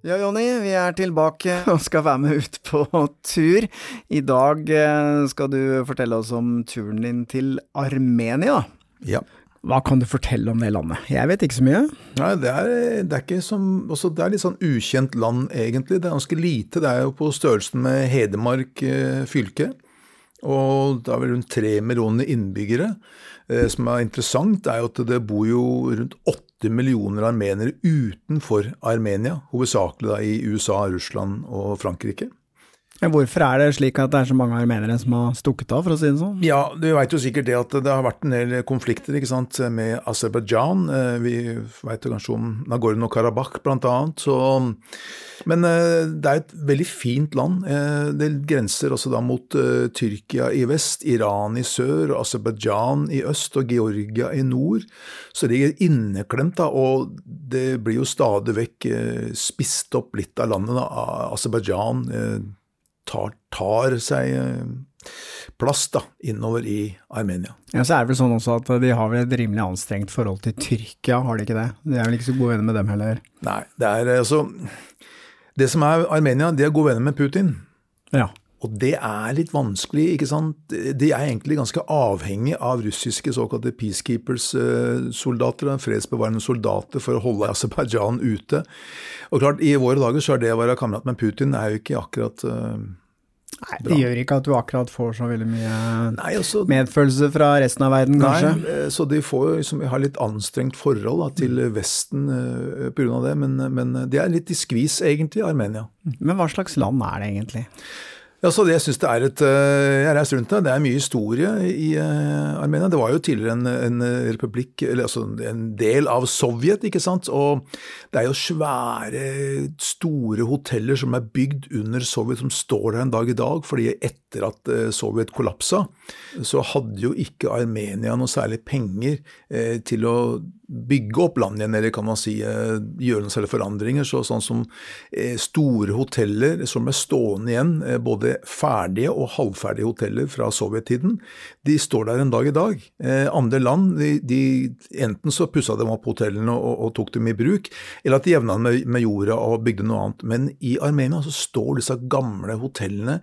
Ja, Jonny, vi er tilbake og skal være med ut på tur. I dag eh, skal du fortelle oss om turen din til Armenia. Ja. Hva kan du fortelle om det landet? Jeg vet ikke så mye. Nei, det er, det er ikke som også, Det er litt sånn ukjent land, egentlig. Det er ganske lite. Det er jo på størrelsen med Hedmark eh, fylke. Og det er vel rundt tre millioner innbyggere. Det som er interessant, er jo at det bor jo rundt åtte millioner armenere utenfor Armenia. Hovedsakelig i USA, Russland og Frankrike. Men Hvorfor er det slik at det er så mange armenere som har stukket av, for å si det sånn? Ja, du veit jo sikkert det at det har vært en del konflikter ikke sant, med Aserbajdsjan. Eh, vi veit kanskje om Nagorno-Karabakh annet. Så, men eh, det er et veldig fint land. Eh, det grenser også da mot Tyrkia i vest, Iran i sør, Aserbajdsjan i øst og Georgia i nord. Så det ligger inneklemt, da, og det blir jo stadig vekk spist opp litt av landet. da, Aserbajdsjan tar, tar seg eh, plass da, innover i Armenia. Ja, Så er det vel sånn også at de har vel et rimelig anstrengt forhold til Tyrkia, har de ikke det? De er vel ikke så gode venner med dem heller? Nei, det er eh, altså Det som er Armenia, de er gode venner med Putin. Ja. Og det er litt vanskelig, ikke sant. De er egentlig ganske avhengig av russiske såkalte peacekeepers-soldater, fredsbevarende soldater, for å holde Aserbajdsjan ute. Og klart, i våre dager så er det å være kamerat med Putin er jo ikke akkurat Nei, Det gjør ikke at du akkurat får så veldig mye nei, altså, medfølelse fra resten av verden, kanskje? Nei, eh, så de får jo liksom, har litt anstrengt forhold da, til Vesten uh, pga. det, men, men de er litt i skvis, egentlig, Armenia. Men hva slags land er det egentlig? Ja, så det, Jeg syns det er et, eh, jeg reiser rundt der, det er mye historie i uh, Armenia. Det var jo tidligere en, en republikk, eller altså en del av Sovjet, ikke sant. Og det er jo svære, store hoteller som er bygd under Sovjet, som står der en dag i dag. fordi etter at uh, Sovjet kollapsa, så hadde jo ikke Armenia noe særlig penger uh, til å bygge opp landet igjen, eller kan man si gjøre noen særlige forandringer. Så, sånn som store hoteller som er stående igjen, både ferdige og halvferdige hoteller fra sovjettiden. De står der en dag i dag. Eh, andre land, de, de, enten så pussa dem opp hotellene og, og, tok dem i bruk, eller at de jevna med, med jorda og bygde noe annet. Men i Armenia så står disse gamle hotellene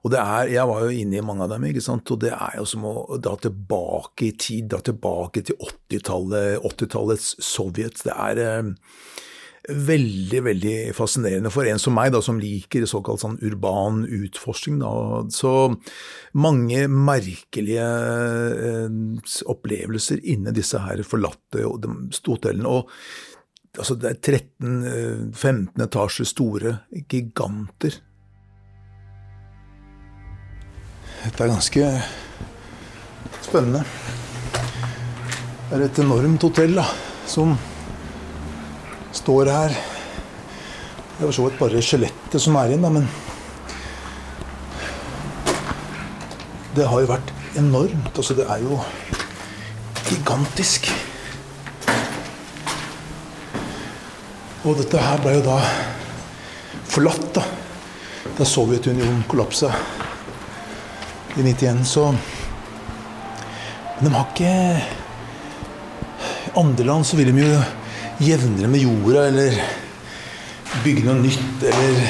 og det er, Jeg var jo inne i mange av dem, ikke sant? og det er jo som å dra tilbake i tid, dra tilbake til 80-tallet, 80-tallets Sovjet. Det er eh, veldig veldig fascinerende for en som meg, da, som liker såkalt sånn urban utforskning. Da. Så mange merkelige eh, opplevelser inni disse her forlatte hotellene. Og altså, det er 13-15 eh, etasjer store giganter. Dette er ganske spennende. Det er et enormt hotell da, som står her. Det var så vidt bare skjelettet som er igjen, da, men Det har jo vært enormt. Altså, det er jo gigantisk. Og dette her ble jo da forlatt da da Sovjetunionen kollapsa i 91. Så Men de har ikke I andre land så vil de jo jevnere med jorda, eller bygge noe nytt, eller,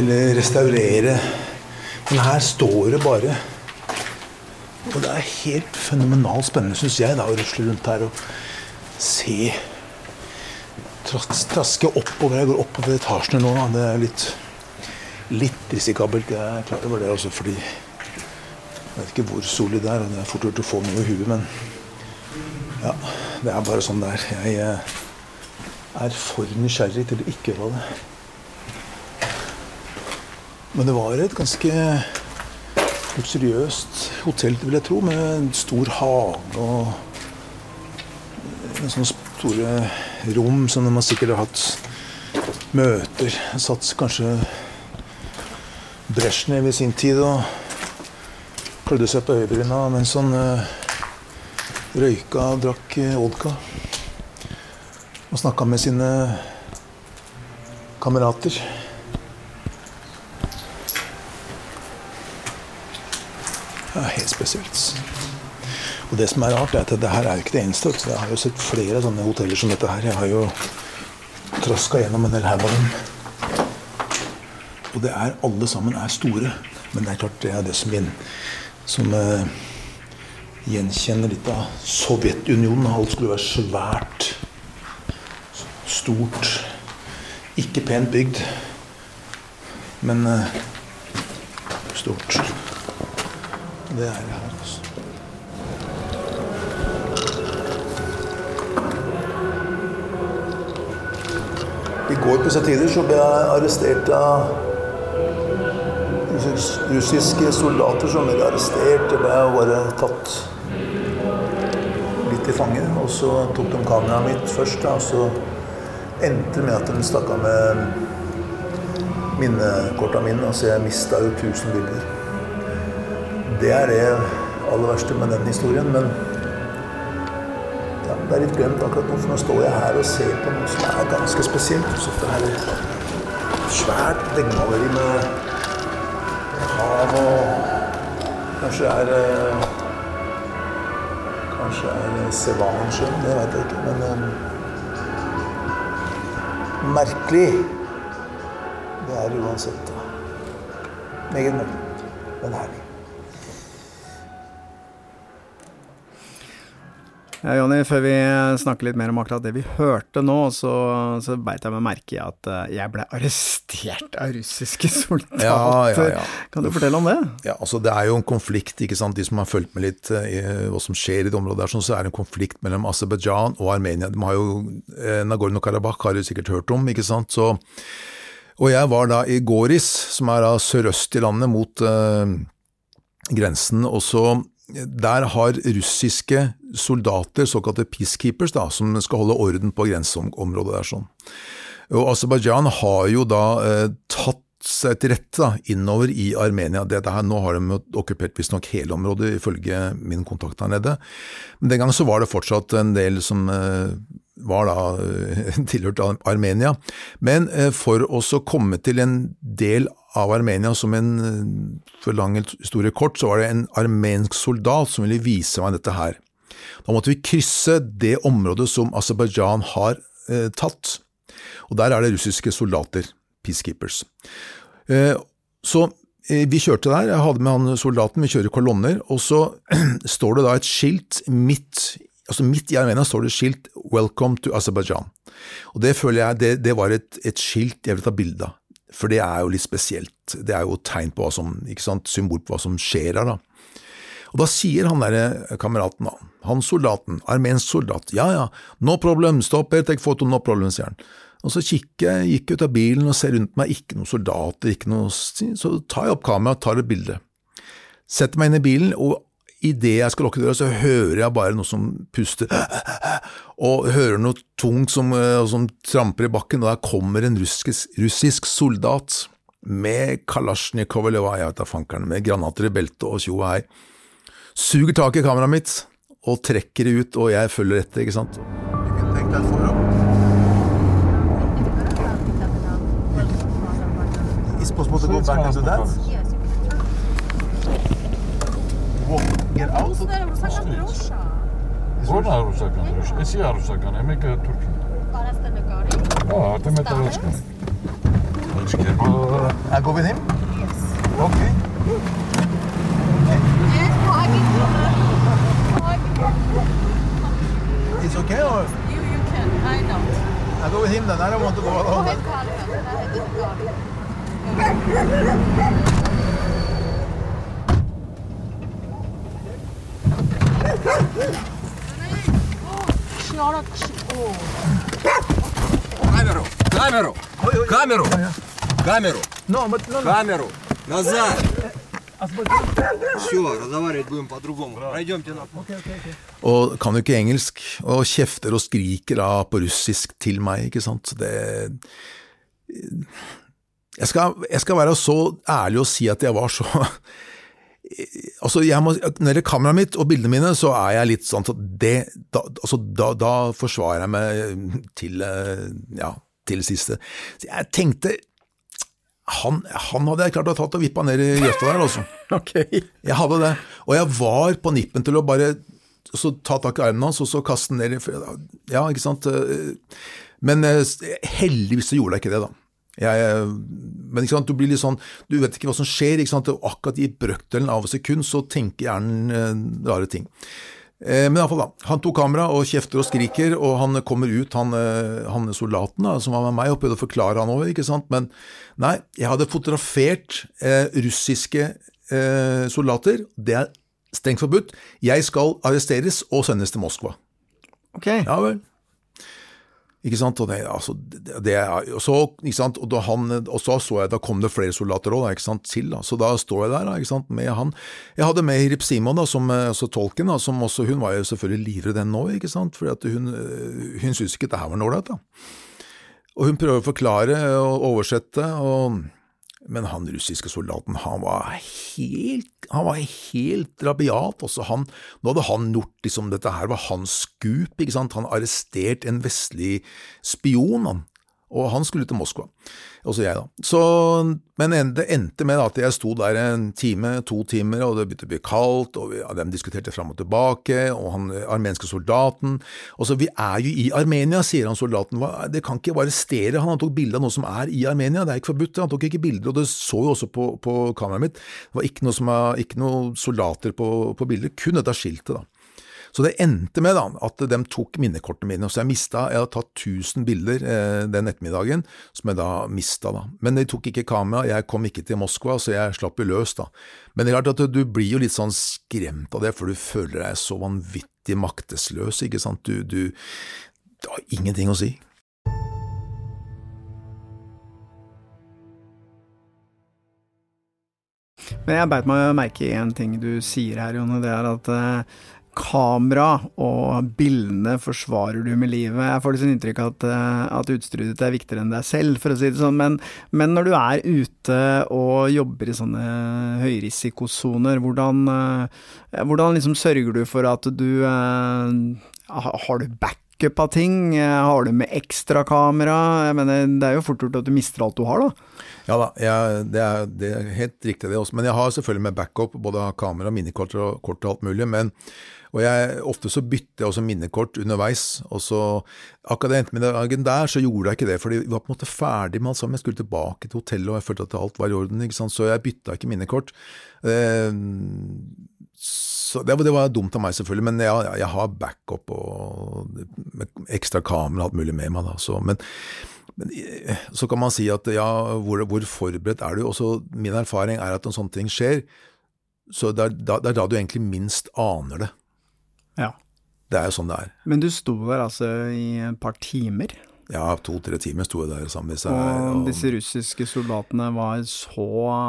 eller restaurere. Men her står det bare. Og det er helt fenomenalt spennende, syns jeg, da, å rusle rundt her og se Traske oppover. Jeg går oppover etasjene nå. Det er litt, litt risikabelt. Jeg er klar over det også, fordi jeg vet ikke hvor solid det er. Det er fort gjort å få noe i huet, men ja. Det er bare sånn det er. Jeg eh, er for nysgjerrig til å ikke gjøre det. Men det var et ganske luksuriøst hotell, vil jeg tro, med en stor hage og en sånn store rom som de sikkert har hatt møter. Satt kanskje Brezjnev i sin tid og klødde seg på øyebryna mens han uh, røyka og drakk uh, vodka. Og snakka med sine kamerater. Det er helt spesielt. Og det som er rart, er at det her er ikke det eneste. Jeg har jo sett flere sånne hoteller som dette her. Jeg har jo traska gjennom en del haug av dem. Og det er, alle sammen er store. Men det er klart det er det som, som uh, gjenkjenner litt av Sovjetunionen. Alt skulle være svært, stort. Ikke pent bygd, men uh, stort. Det er det her, altså. I går på sine tider så ble jeg arrestert av russiske soldater som ble arrestert. Det ble bare tatt litt i fange. Og så tok de kameraet mitt først, og så endte det med at de stakk av med minnekorta mine. Altså jeg mista jo 1000 bilder. Det er det aller verste med den historien. Men det er litt glemt akkurat nå, for nå står jeg her og ser på noe som er ganske spesielt. Så det er svært veggmaleri med hav og Kanskje er Kanskje det er Sevansjøen, det veit jeg ikke. Men um, merkelig. Det er uansett. da. Meget merkelig, men herlig. Ja, Jonny, før vi snakker litt mer om akkurat det vi hørte nå, så, så beit jeg meg merke i at eh, jeg ble arrestert av russiske soldater. Ja, ja, ja. Kan du fortelle om det? Ja, altså Det er jo en konflikt, ikke sant. De som har fulgt med litt i hva som skjer i det området, der, sånn, så er det en konflikt mellom Aserbajdsjan og Armenia. De har jo, eh, Nagorno-Karabakh har du sikkert hørt om, ikke sant. Så, og jeg var da i Goris, som er da sørøst i landet, mot uh, grensen. og så der har russiske soldater, såkalte peacekeepers, da, som skal holde orden på grenseområdet der. sånn. Og Aserbajdsjan har jo da eh, tatt seg til rette innover i Armenia. Dette her, nå har de okkupert visstnok hele området, ifølge min kontakt der nede. Men den gang så var det fortsatt en del som eh, var da tilhørt av Armenia. Men eh, for å komme til en del av Armenia som en eh, for lang historie kort, så var det en armensk soldat som ville vise meg dette her. Da måtte vi krysse det området som Aserbajdsjan har eh, tatt, og der er det russiske soldater, peacekeepers. Eh, så eh, vi kjørte der, jeg hadde med han soldaten, vi kjører kolonner, og så står det da et skilt midt altså midt i Armenia står det skilt 'Welcome to Aserbajdsjan'. Og Det føler jeg, det, det var et, et, skilt jeg vil ta bilde av. For det er jo litt spesielt. Det er jo tegn på hva som, ikke sant, symbol på hva som skjer her. da. Og da sier han derre kameraten, da, han soldaten, armensk soldat, ja ja, no problem, stopp her, take photo, no problem, sier han. Og så kikker jeg, gikk ut av bilen og ser rundt meg, ikke noen soldater, ikke noe Så tar jeg opp kameraet og tar et bilde. Setter meg inn i bilen, og idet jeg skal lukke døra, så hører jeg bare noe som puster, og hører noe tungt som, eh, som tramper i bakken, og der kommer en russisk, russisk soldat med kalasjnikov eller hva jeg vet da fankeren, med granater i beltet og tjo og hei. Suger tak i kameraet mitt og trekker det ut, og jeg følger etter, ikke sant. Tenk deg was supposed to go back into that? Yes. Walk, get out. Ռուսները ռուսական դրոշ է։ Որն է ռուսական դրոշ։ Էսի է ռուսական, է մեկը թուրքին։ Կարաստը նկարի։ Ահա, արդեն մետա ռուսկան։ Let's get. I go with him? Yes. Okay. Yes, I can. It's okay or? You, you can. I don't. I go with him then. I don't want to go alone. Go ahead, Carl. I don't go. Klara, å. Камеру! Камеру! Камеру! Камеру! No, but no, no. Камеру! Назад! Все, разговаривать будем по-другому. Пройдемте на Og kan jo ikke engelsk, og kjefter og skriker da på russisk til meg, ikke sant. Så det jeg skal, jeg skal være så ærlig og si at jeg var så Altså, jeg må, Når det gjelder kameraet mitt og bildene mine, så er jeg litt sånn at det, da, altså, da, da forsvarer jeg meg til, eh, ja, til siste. Så jeg tenkte han, han hadde jeg klart å tatt og vippa ned i grøfta der, altså. okay. Jeg hadde det. Og jeg var på nippen til å bare så ta tak i armen hans og så kaste den ned i Ja, ikke sant. Men eh, heldigvis så gjorde jeg ikke det, da. Jeg, men sant, du blir litt sånn, du vet ikke hva som skjer. og Akkurat i brøkdelen av et sekund så tenker hjernen eh, rare ting. Eh, men i alle fall da, Han tok kamera og kjefter og skriker, og han kommer ut, han, eh, han soldaten da, som var med meg, og prøvde å forklare han over, ikke sant. Men nei, jeg hadde fotografert eh, russiske eh, soldater. Det er strengt forbudt. Jeg skal arresteres og sendes til Moskva. Ok. Ja vel. Ikke sant? Og, det, altså, det, og, så, ikke sant? Og, da han, og så så jeg, da kom det flere soldater òg, til. Da. Så da står jeg der da, ikke sant? med han. Jeg hadde med Hirip Simon, da, som, eh, altså tolken, da, som også, hun var jo selvfølgelig livredd den nå, ikke sant? for hun, eh, hun syntes ikke det her var nålreit. da. Og hun prøver å forklare og oversette, og, men han russiske soldaten, han var helt, han var helt rabiat. Også han, nå hadde han gjort liksom, dette her var hans skup, ikke sant. Han arrestert en vestlig spion, han. Og han skulle til Moskva. Også jeg, da. Så, men det endte med at jeg sto der en time, to timer, og det begynte å bli kaldt, og vi, ja, de diskuterte fram og tilbake, og han armenske soldaten Og så, vi er jo i Armenia, sier han soldaten. Det kan ikke bare arrestere han, tok bilde av noe som er i Armenia, det er ikke forbudt. Han tok ikke bilder, og det så jo også på, på kameraet mitt. Det var ikke noe, som ikke noe soldater på, på bildet, kun dette skiltet, da. Så det endte med da, at de tok minnekortene mine. Så jeg mista Jeg hadde tatt 1000 bilder eh, den ettermiddagen, som jeg da mista. Da. Men de tok ikke kamera, jeg kom ikke til Moskva, så jeg slapp jo løs. da. Men det er klart at du blir jo litt sånn skremt av det, for du føler deg så vanvittig maktesløs. ikke sant? Du, du Det har ingenting å si. Men jeg beit meg merke i en ting du sier her, Jonne. Det er at eh, kamera og bildene forsvarer du med livet. Jeg får liksom inntrykk av at, eh, at utstyret ditt er viktigere enn deg selv, for å si det sånn. Men, men når du er ute og jobber i sånne høyrisikosoner, hvordan, eh, hvordan liksom sørger du for at du eh, Har du backup av ting? Har du med ekstrakamera? Jeg mener, det er jo fort gjort at du mister alt du har, da. Ja da, jeg, det, er, det er helt riktig det også. Men jeg har selvfølgelig med backup, både av kamera, minikort og kort og alt mulig. men og jeg, Ofte så bytter jeg også minnekort underveis. og så Akkurat den ettermiddagen der så gjorde jeg ikke det, for vi var på en måte ferdig med alt sammen. Jeg skulle tilbake til hotellet, og jeg følte at alt var i orden, ikke sant? så jeg bytta ikke minnekort. Eh, så det, var- det var dumt av meg, selvfølgelig, men ja, jeg har backup og ekstra kamera og alt mulig med meg. da, så, men men eh, så kan man si at ja, hvor, hvor forberedt er du? Også min erfaring er at når sånne ting skjer, så det er, da, det er da du egentlig minst aner det. Ja. Det er jo sånn det er. Men du sto der altså i et par timer, Ja, to-tre timer sto jeg der sammen med seg. og disse russiske soldatene var så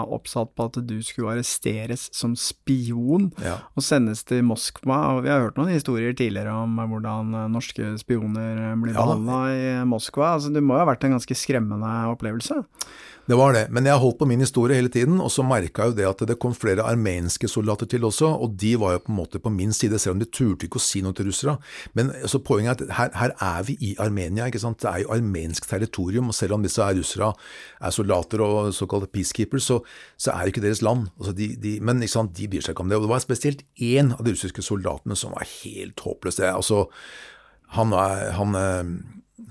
oppsatt på at du skulle arresteres som spion ja. og sendes til Moskva. Og vi har hørt noen historier tidligere om hvordan norske spioner blir Ja behandla i Moskva. Altså, det må jo ha vært en ganske skremmende opplevelse? Det var det, men jeg holdt på min historie hele tiden, og så merka jo det at det kom flere armenske soldater til også, og de var jo på en måte på min side, selv om de turte ikke å si noe til russere. Men så poenget er at her, her er vi i Armenia, ikke sant. Det er jo armensk territorium, og selv om disse er russere er soldater og såkalte peacekeepers, så, så er det ikke deres land. Altså de, de, men ikke sant, de bryr seg ikke om det. Og det var spesielt én av de russiske soldatene som var helt håpløs. Altså, han, han, eh,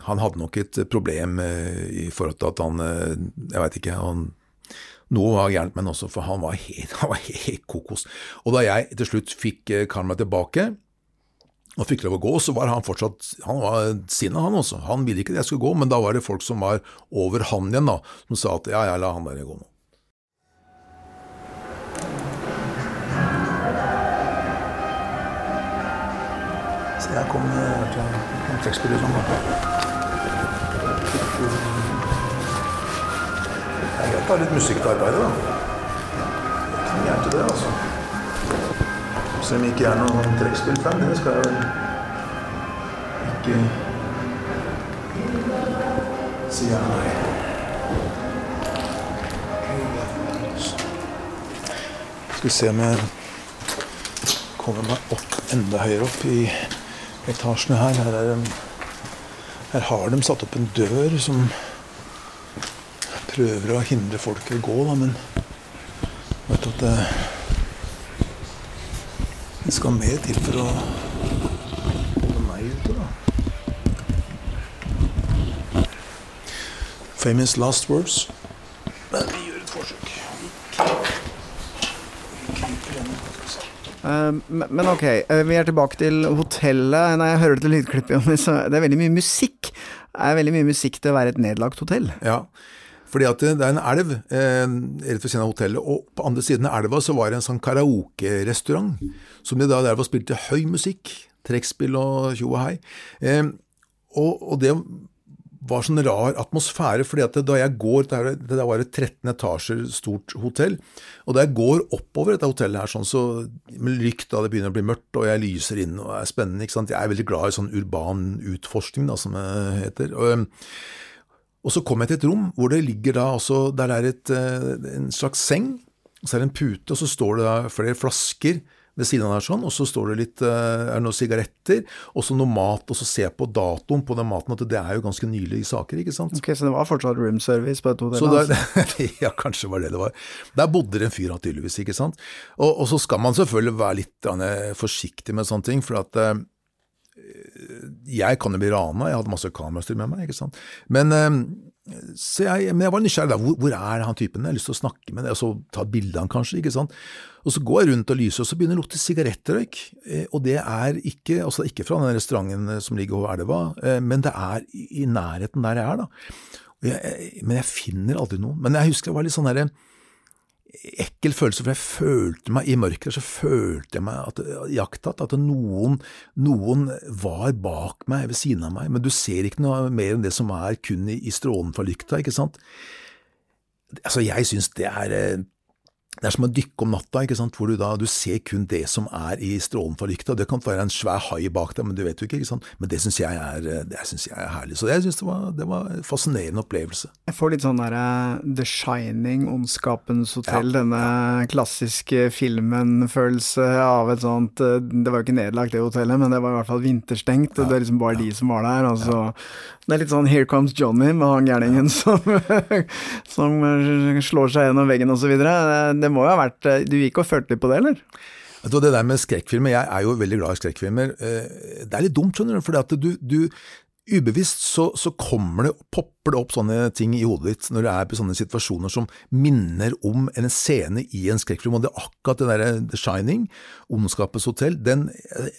han hadde nok et problem eh, i forhold til at han eh, Jeg veit ikke. han noe var gærent med han også, for han var helt, han var helt kokos. Og da jeg til slutt fikk eh, Karma tilbake, og fikk lov å gå, så var han fortsatt Han var sinna, han også. Han ville ikke at jeg skulle gå, men da var det folk som var over han igjen, da, som sa at ja, ja, la han der gå nå. Så jeg kom til trekkspillet da. Det er greit å ha litt musikk til arbeidet, da. gærent i det, altså. Selv om jeg ikke er noen trekkspillfan, det skal jeg vel ikke si ja nei. Skal vi se om jeg kommer meg opp enda høyere opp i etasjene her. Her, er en, her har de satt opp en dør som prøver å hindre folk i å gå, da, men vet at det, det skal mer til for å holde meg ute, da. Famous last words. Men vi gjør et forsøk. Eh, men ok, eh, vi er tilbake til hotellet. Når jeg hører dette lydklippet, det er veldig mye musikk. Er veldig mye musikk til å være et nedlagt hotell. Ja, fordi at det er en elv eh, rett ved siden av hotellet, og på andre siden av elva så var det en sånn karaokerestaurant, som de da der var spilte høy musikk, trekkspill og tjo og hei. Eh, og, og det var sånn rar atmosfære, fordi at da jeg går, det er- der var et 13 etasjer stort hotell, og da jeg går oppover dette hotellet her sånn, så med lykt da det begynner å bli mørkt, og jeg lyser inn og er spennende, ikke sant. Jeg er veldig glad i sånn urban utforskning, da, som det heter. Og, og så kommer jeg til et rom hvor det ligger da også, Der er et, eh, en slags seng, så er det en pute, og så står det da flere flasker ved siden av der sånn, og så står det litt, eh, er det noen sigaretter, og så noe mat, og så ser på datoen på den maten at det er jo ganske nylige saker, ikke sant. Ok, Så det var fortsatt room service på dette Så der, altså. ja, kanskje var det det var. Der bodde det en fyr, tydeligvis, ikke sant. Og, og så skal man selvfølgelig være litt eh, forsiktig med sånne ting, for at eh, jeg kan jo bli rana, jeg hadde masse kamerastyr med meg, ikke sant. Men, jeg, men jeg var nysgjerrig. Hvor, hvor er han typen? Jeg har lyst til å snakke med ham, og så ta et bilde av ham kanskje, ikke sant. Og så går jeg rundt og lyser, og så begynner det å lukte sigarettrøyk. Eh, Og det er ikke, altså ikke fra den restauranten eh, som ligger over elva, eh, men det er i nærheten der jeg er, da. Jeg, men jeg finner aldri noen. Men jeg husker det var litt sånn derre ekkel følelse, for jeg følte meg i mørket, så følte jeg meg at, jaktatt, at noen, noen var bak meg, ved siden av meg, men du ser ikke noe mer enn det som er kun i, i strålen fra lykta, ikke sant? Altså, jeg synes det er eh, det er som å dykke om natta, ikke sant? hvor du da du ser kun det som er i strålen fra lykta. Det kan være en svær hai bak deg, men du vet jo ikke. ikke sant? Men det syns jeg, synes jeg er herlig. Så jeg syns det var, det var en fascinerende opplevelse. Jeg får litt sånn derre The Shining, Ondskapens hotell, denne klassiske filmen-følelse av et sånt eh, Det var jo ikke nedlagt, det hotellet, men det var i hvert fall vinterstengt, og det er liksom bare de som var der. Altså, så Det er litt sånn Here Comes Johnny med han gærningen som, som slår seg gjennom veggen osv. Det, må jo ha vært eh, Du gikk og følte litt på det, eller? Det der med skrekkfilmer, jeg er jo veldig glad i skrekkfilmer. Eh, Det er litt dumt, skjønner du, for du, du ubevisst så, så kommer det, popper det opp sånne ting i hodet ditt når du er på sånne situasjoner som minner om en scene i en skrekkfilm, og det er akkurat det derre The Shining, Ondskapets hotell, den,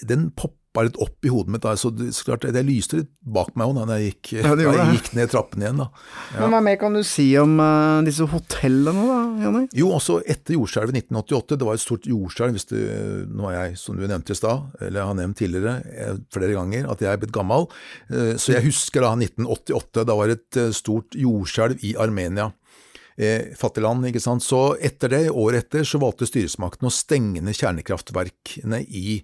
den poppa litt opp i hodet mitt, da, så det, så klart, det lyste litt bak meg òg da jeg gikk, Ja, da jeg gikk ned trappen igjen, da. Men hva mer kan du si om uh, disse hotellene, da, Jonny? Jo, også etter jordskjelvet i 1988, det var et stort jordskjelv, nå er jeg, som du nevnte i stad, eller har nevnt tidligere eh, flere ganger, at jeg er blitt gammel, Eh, så jeg husker da 1988, da var det et stort jordskjelv i Armenia. Eh, fattig land, ikke sant. Så etter det, året etter, så valgte styresmakten å stenge ned kjernekraftverkene i,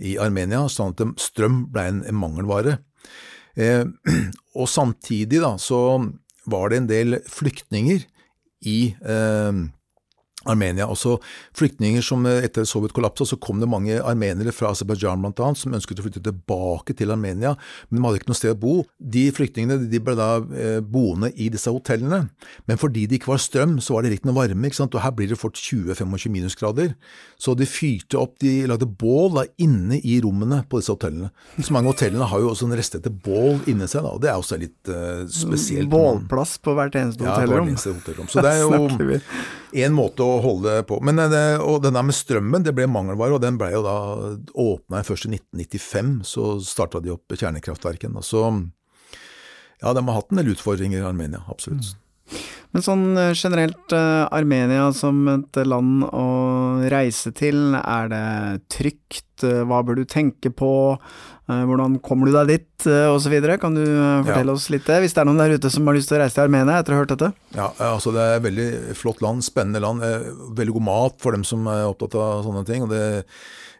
i Armenia, sånn at strøm ble en, mangelvare. Eh, og samtidig da, så var det en del flyktninger i eh, Armenia. Også flyktninger som eh, etter Sovjet kollapsa, så kom det mange armenere fra Aserbajdsjan annet, som ønsket å flytte tilbake til Armenia, men de hadde ikke noe sted å bo. De flyktningene de ble da eh, boende i disse hotellene, men fordi det ikke var strøm, så var det ikke noe varme, ikke sant? og her blir det fort 20-25 minusgrader. Så de fyrte opp, de lagde bål da inne i rommene på disse hotellene. Så mange hotellene har jo også en restete bål inni seg, da, og det er også litt eh, spesielt. Bålplass på hvert eneste Ja, på hvert hotellrom. eneste hotellrom. Så det er jo en måte å holde på. Men eh, det, og den der med strømmen, det ble mangelvare, og den ble jo da åpna først i 1995. Så starta de opp kjernekraftverken. Og så ja, de har hatt en del utfordringer i Armenia, absolutt. Men sånn eh, generelt, eh, Armenia som et land å reise til, er det trygt? Eh, Hva bør du tenke på? Hvordan kommer du deg dit, og så videre? Kan du fortelle oss litt det, hvis det er noen der ute som har lyst til å reise til Armenia etter å ha hørt dette? Ja, altså Det er et veldig flott land, spennende land. Veldig god mat for dem som er opptatt av sånne ting. og det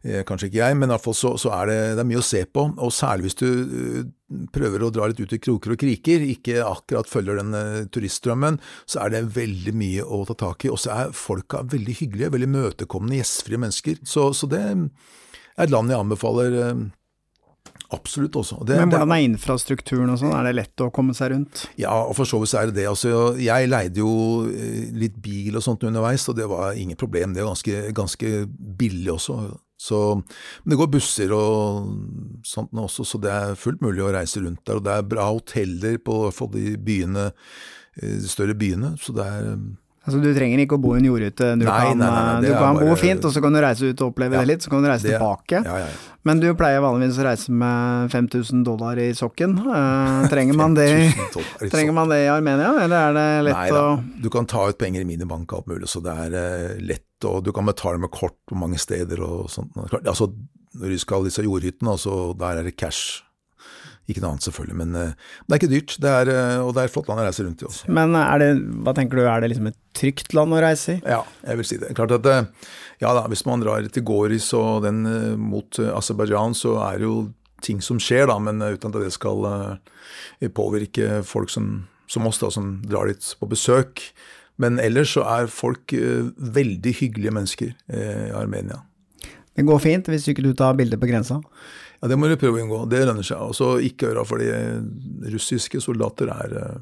Kanskje ikke jeg, men i hvert fall så, så er det, det er mye å se på. Og særlig hvis du eh, prøver å dra litt ut i kroker og kriker, ikke akkurat følger den eh, turiststrømmen, så er det veldig mye å ta tak i. Og så er folka veldig hyggelige, veldig møtekommende, gjestfrie mennesker. Så, så det er et land jeg anbefaler eh, absolutt også. Det, Men hvordan er infrastrukturen og sånn, er det lett å komme seg rundt? ja, og for så vidt er det det. Altså, jeg leide jo eh, litt bil og sånt underveis, og det var ingen problem. Det er ganske, ganske billig også. Så, men det går busser og sånt nå også, så det er fullt mulig å reise rundt der. Og det er bra hoteller på de byene, eh, de større byene. Så det er eh, Altså Du trenger ikke å bo i en jordhytte, du Nei, kan, nei, nei, nei, eh, du kan kan bo fint, og så kan du reise ut og oppleve Ja, det litt, så kan du reise det- tilbake. Ja, ja. Men du pleier vanligvis å reise med 5000 dollar i sokken. Uh, trenger, man det, 5000 i trenger man det i Armenia, eller er det lett Nei å da, du kan ta ut penger i minibank og alt mulig, så det er uh, lett, og du kan betale med kort på mange steder og sånt. Altså, når du skal disse jordhyttene, altså, der er det cash. Ikke noe annet selvfølgelig, men eh, det er ikke dyrt, det er, eh, og det er et flott land å reise rundt i også. Men er det, hva tenker du, er det liksom et trygt land å reise i? Ja, jeg vil si det. Klart at eh, ja da, hvis man drar til Goris og den mot Aserbajdsjan, så er det jo ting som skjer, da, men uten at det skal påvirke folk som, som oss, da, som drar dit på besøk. Men ellers så er folk eh, veldig hyggelige mennesker eh, i Armenia. Det går fint hvis ikke du tar bilder på grensa. Ja, Det må du prøve å unngå. Det lønner seg. Og så ikke gjøre fordi russiske soldater er, eh,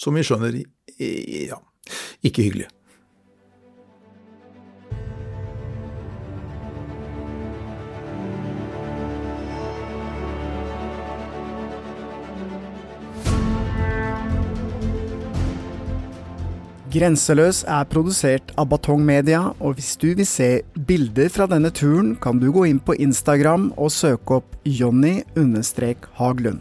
som vi skjønner, ja, ikke hyggelige. Grenseløs er produsert av Batong Media, og hvis du vil se bilder fra denne turen, kan du gå inn på Instagram og søke opp Jonny-Haglund.